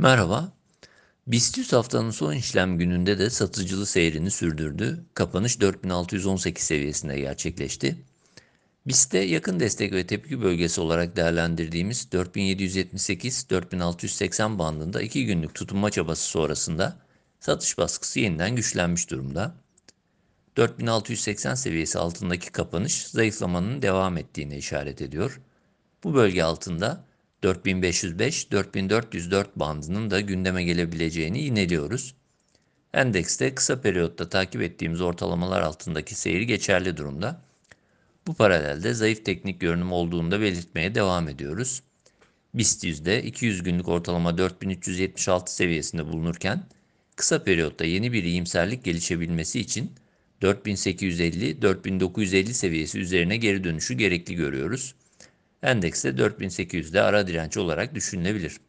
Merhaba. BIST 100 haftanın son işlem gününde de satıcılı seyrini sürdürdü. Kapanış 4618 seviyesinde gerçekleşti. BIST'te yakın destek ve tepki bölgesi olarak değerlendirdiğimiz 4778-4680 bandında 2 günlük tutunma çabası sonrasında satış baskısı yeniden güçlenmiş durumda. 4680 seviyesi altındaki kapanış zayıflamanın devam ettiğine işaret ediyor. Bu bölge altında 4505-4404 bandının da gündeme gelebileceğini yineliyoruz. Endekste kısa periyotta takip ettiğimiz ortalamalar altındaki seyir geçerli durumda. Bu paralelde zayıf teknik görünüm olduğunu da belirtmeye devam ediyoruz. BIST yüzde 200 günlük ortalama 4376 seviyesinde bulunurken kısa periyotta yeni bir iyimserlik gelişebilmesi için 4850-4950 seviyesi üzerine geri dönüşü gerekli görüyoruz. Endekste 4800'de ara direnç olarak düşünülebilir.